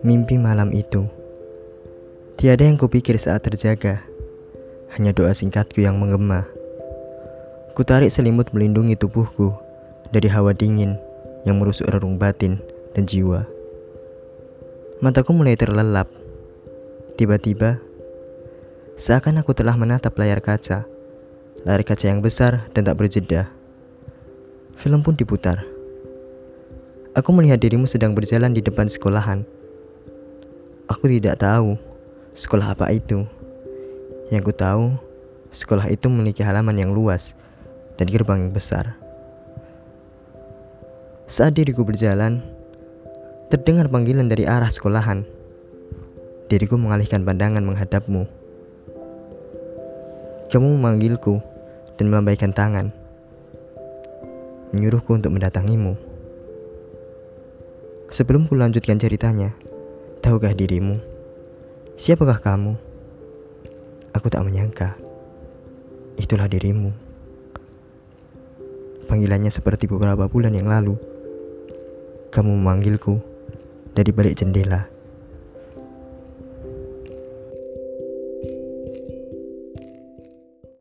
Mimpi malam itu. Tiada yang kupikir saat terjaga. Hanya doa singkatku yang menggema. Ku tarik selimut melindungi tubuhku Dari hawa dingin yang merusuk relung batin dan jiwa. Mataku mulai terlelap. Tiba-tiba Seakan aku telah menatap layar kaca. Layar kaca yang besar dan tak berjeda. Film pun diputar. Aku melihat dirimu sedang berjalan di depan sekolahan. Aku tidak tahu sekolah apa itu. Yang ku tahu, sekolah itu memiliki halaman yang luas dan gerbang yang besar. Saat diriku berjalan, terdengar panggilan dari arah sekolahan. Diriku mengalihkan pandangan menghadapmu. Kamu memanggilku dan melambaikan tangan, menyuruhku untuk mendatangimu. Sebelum ku lanjutkan ceritanya, tahukah dirimu? Siapakah kamu? Aku tak menyangka. Itulah dirimu. Panggilannya seperti beberapa bulan yang lalu. Kamu memanggilku dari balik jendela.